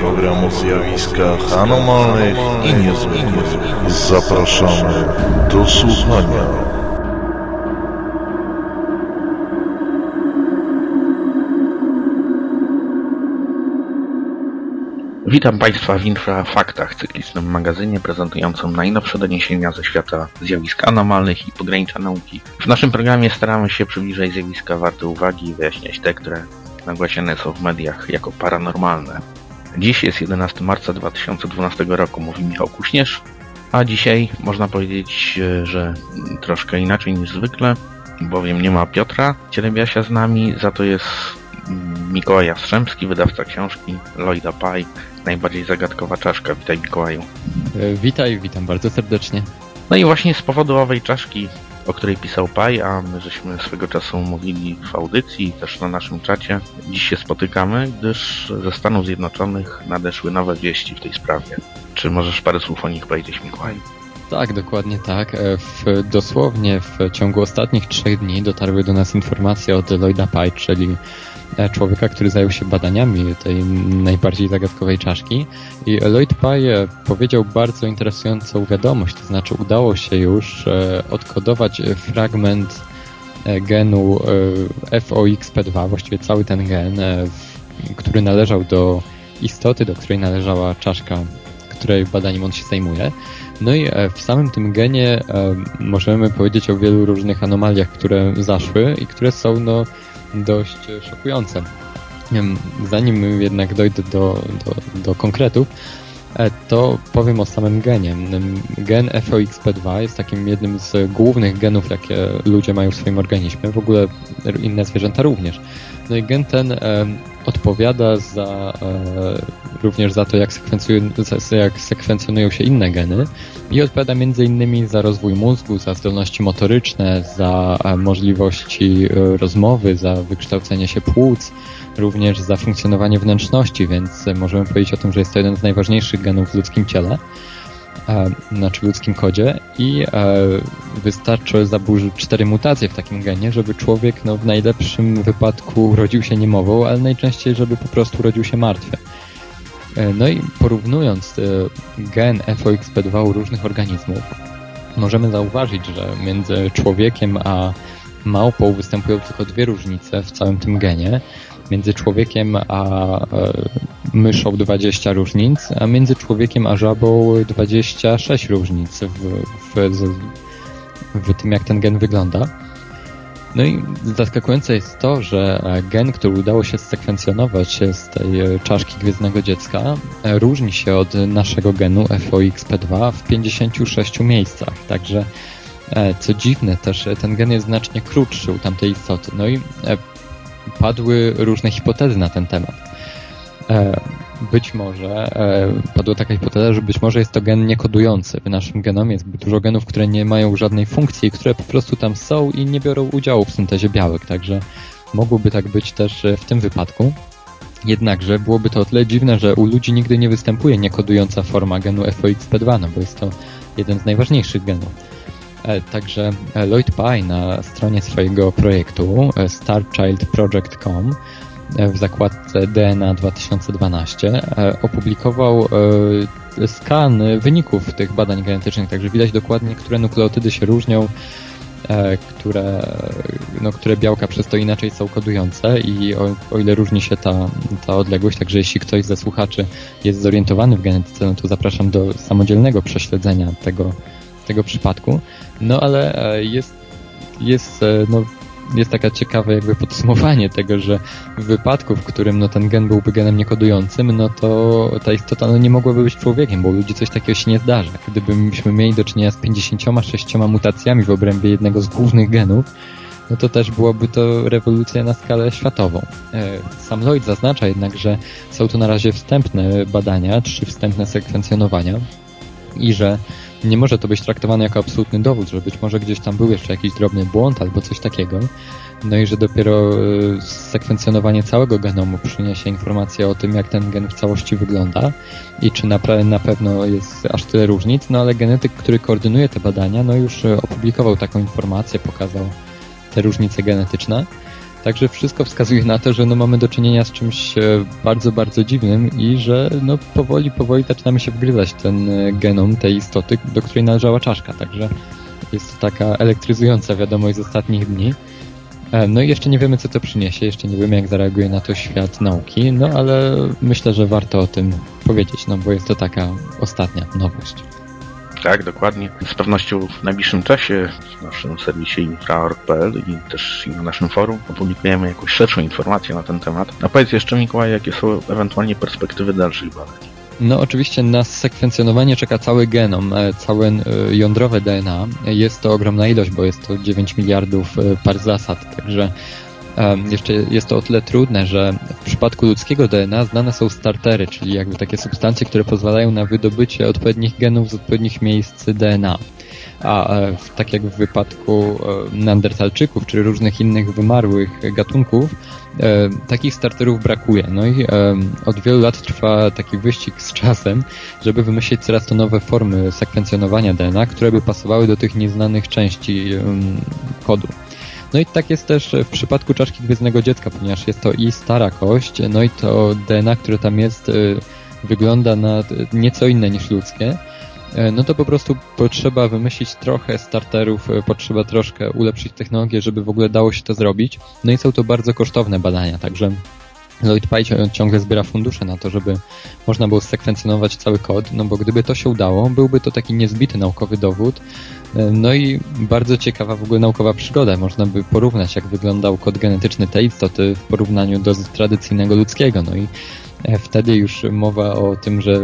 Program o zjawiskach anomalnych i niezwykłych. Zapraszamy do słuchania. Witam Państwa w Infrafaktach, cyklicznym magazynie prezentującym najnowsze doniesienia ze świata zjawisk anomalnych i pogranicza nauki. W naszym programie staramy się przybliżać zjawiska warte uwagi i wyjaśniać te, które nagłaśniane są w mediach jako paranormalne. Dziś jest 11 marca 2012 roku, mówi Michał Kuśnierz, a dzisiaj można powiedzieć, że troszkę inaczej niż zwykle, bowiem nie ma Piotra Cielebiasia z nami, za to jest Mikołaj Jastrzębski, wydawca książki Lloyda Pye, najbardziej zagadkowa czaszka. Witaj Mikołaju. E, witaj, witam bardzo serdecznie. No i właśnie z powodu owej czaszki, o której pisał Paj, a my żeśmy swego czasu mówili w audycji, też na naszym czacie, dziś się spotykamy, gdyż ze Stanów Zjednoczonych nadeszły nowe wieści w tej sprawie. Czy możesz parę słów o nich powiedzieć, Mikołaj? Tak, dokładnie tak. E, w, dosłownie w ciągu ostatnich trzech dni dotarły do nas informacje od Lloyda Pye, czyli człowieka, który zajął się badaniami tej najbardziej zagadkowej czaszki. I Lloyd Pye powiedział bardzo interesującą wiadomość, to znaczy udało się już e, odkodować fragment e, genu FOXP2, właściwie cały ten gen, który należał do istoty, do której należała czaszka, której badaniem on się zajmuje. No i w samym tym genie możemy powiedzieć o wielu różnych anomaliach, które zaszły i które są no, dość szokujące. Zanim jednak dojdę do, do, do konkretów, e, to powiem o samym genie. Gen FOXP2 jest takim jednym z głównych genów, jakie ludzie mają w swoim organizmie, w ogóle inne zwierzęta również. No i gen ten odpowiada za, e, również za to, jak, jak sekwencjonują się inne geny i odpowiada innymi za rozwój mózgu, za zdolności motoryczne, za e, możliwości e, rozmowy, za wykształcenie się płuc, również za funkcjonowanie wnętrzności, więc możemy powiedzieć o tym, że jest to jeden z najważniejszych genów w ludzkim ciele znaczy w ludzkim kodzie i wystarczy zaburzyć cztery mutacje w takim genie, żeby człowiek no, w najlepszym wypadku urodził się niemową, ale najczęściej, żeby po prostu urodził się martwy. E, no i porównując e, gen FOXP2 u różnych organizmów, możemy zauważyć, że między człowiekiem a małpą występują tylko dwie różnice w całym tym genie między człowiekiem a e, myszą 20 różnic, a między człowiekiem a żabą 26 różnic w, w, w tym, jak ten gen wygląda. No i zaskakujące jest to, że gen, który udało się sekwencjonować z tej czaszki gwiezdnego dziecka, różni się od naszego genu FOXP2 w 56 miejscach. Także e, co dziwne, też ten gen jest znacznie krótszy u tamtej istoty. No i e, padły różne hipotezy na ten temat. E, być może e, padła taka hipoteza, że być może jest to gen niekodujący. W naszym genomie jest dużo genów, które nie mają żadnej funkcji, które po prostu tam są i nie biorą udziału w syntezie białek, także mogłoby tak być też w tym wypadku. Jednakże byłoby to o tyle dziwne, że u ludzi nigdy nie występuje niekodująca forma genu FOXP2, no bo jest to jeden z najważniejszych genów. E, także e, Lloyd Pye na stronie swojego projektu e, starchildproject.com w zakładce DNA 2012 opublikował skan wyników tych badań genetycznych, także widać dokładnie, które nukleotydy się różnią, które, no, które białka przez to inaczej są kodujące i o, o, ile różni się ta, ta odległość, także jeśli ktoś ze słuchaczy jest zorientowany w genetyce, no to zapraszam do samodzielnego prześledzenia tego, tego przypadku. No ale e, jest, jest, e, no, jest taka ciekawe jakby podsumowanie tego, że w wypadku, w którym no, ten gen byłby genem niekodującym, no to ta istota no, nie mogłaby być człowiekiem, bo ludzi coś takiego się nie zdarza. Gdybyśmy mieli do czynienia z 56 mutacjami w obrębie jednego z głównych genów, no to też byłoby to rewolucja na skalę światową. E, sam Lloyd zaznacza jednak, że są to na razie wstępne badania, czy wstępne sekwencjonowania i że nie może to być traktowane jako absolutny dowód, że być może gdzieś tam był jeszcze jakiś drobny błąd albo coś takiego. No i że dopiero e, sekwencjonowanie całego genomu przyniesie informację o tym, jak ten gen w całości wygląda i czy na, na pewno jest aż tyle różnic. No ale genetyk, który koordynuje te badania, no już e, opublikował taką informację, pokazał te różnice genetyczne. Także wszystko wskazuje na to, że no mamy do czynienia z czymś e, bardzo, bardzo dziwnym i że no powoli, powoli zaczynamy się wgryzać ten e, genom tej istoty, do której należała czaszka. Także jest to taka elektryzująca wiadomość z ostatnich dni. E, no i jeszcze nie wiemy, co to przyniesie, jeszcze nie wiemy, jak zareaguje na to świat nauki, no ale myślę, że warto o tym powiedzieć, no bo jest to taka ostatnia nowość. Tak, dokładnie. Z pewnością w najbliższym czasie w naszym serwisie infra.org.pl i też na naszym forum opublikujemy jakąś szerszą informację na ten temat. A powiedz jeszcze Mikołaj, jakie są ewentualnie perspektywy dalszych badań? No oczywiście na sekwencjonowanie czeka cały genom, e, całe e, jądrowe DNA. Jest to ogromna ilość, bo jest to 9 miliardów e, par zasad, także jeszcze jest to o tyle trudne, że w przypadku ludzkiego DNA znane są startery, czyli jakby takie substancje, które pozwalają na wydobycie odpowiednich genów z odpowiednich miejsc DNA. A tak jak w wypadku neandertalczyków czy różnych innych wymarłych gatunków, takich starterów brakuje. No i od wielu lat trwa taki wyścig z czasem, żeby wymyślić coraz to nowe formy sekwencjonowania DNA, które by pasowały do tych nieznanych części kodu. No i tak jest też w przypadku czaszki gwiezdnego dziecka, ponieważ jest to i stara kość, no i to DNA, które tam jest, y, wygląda na nieco inne niż ludzkie. E, no to po prostu potrzeba wymyślić trochę starterów, e, potrzeba troszkę ulepszyć technologię, żeby w ogóle dało się to zrobić. No i są to bardzo kosztowne badania, także Lloyd Pye ciągle zbiera fundusze na to, żeby można było sekwencjonować cały kod, no bo gdyby to się udało, byłby to taki niezbity naukowy dowód, e, no i bardzo ciekawa w ogóle naukowa przygoda. Można by porównać, jak wyglądał kod genetyczny tej istoty w porównaniu do tradycyjnego ludzkiego. No i E, wtedy już mowa o tym, że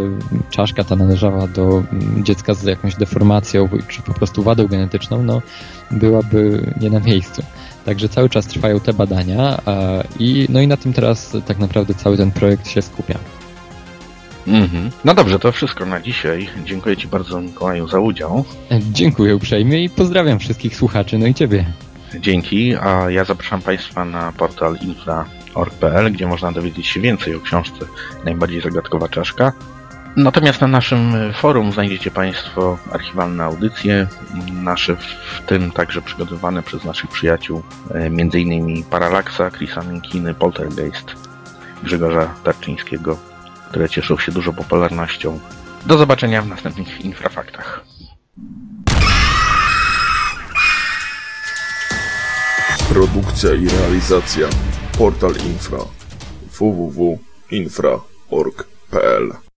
czaszka ta należała do mm, dziecka z jakąś deformacją czy po prostu wadą genetyczną, no byłaby nie na miejscu. Także cały czas trwają te badania i, no i na tym teraz tak naprawdę cały ten projekt się skupia. Mhm. No dobrze, to wszystko na dzisiaj. Dziękuję Ci bardzo Mikołaju za udział. Dziękuję uprzejmie i pozdrawiam wszystkich słuchaczy, no i Ciebie. Dzięki, a ja zapraszam Państwa na portal infra org.pl, gdzie można dowiedzieć się więcej o książce Najbardziej zagadkowa czaszka. Natomiast na naszym forum znajdziecie Państwo archiwalne audycje, nasze w tym także przygotowane przez naszych przyjaciół, e, m.in. Paralaksa, Chrisa Minkiny, Poltergeist, Grzegorza Tarczyńskiego, które cieszą się dużą popularnością. Do zobaczenia w następnych infrafaktach. Produkcja i realizacja Portal Infra www.infra.org.pl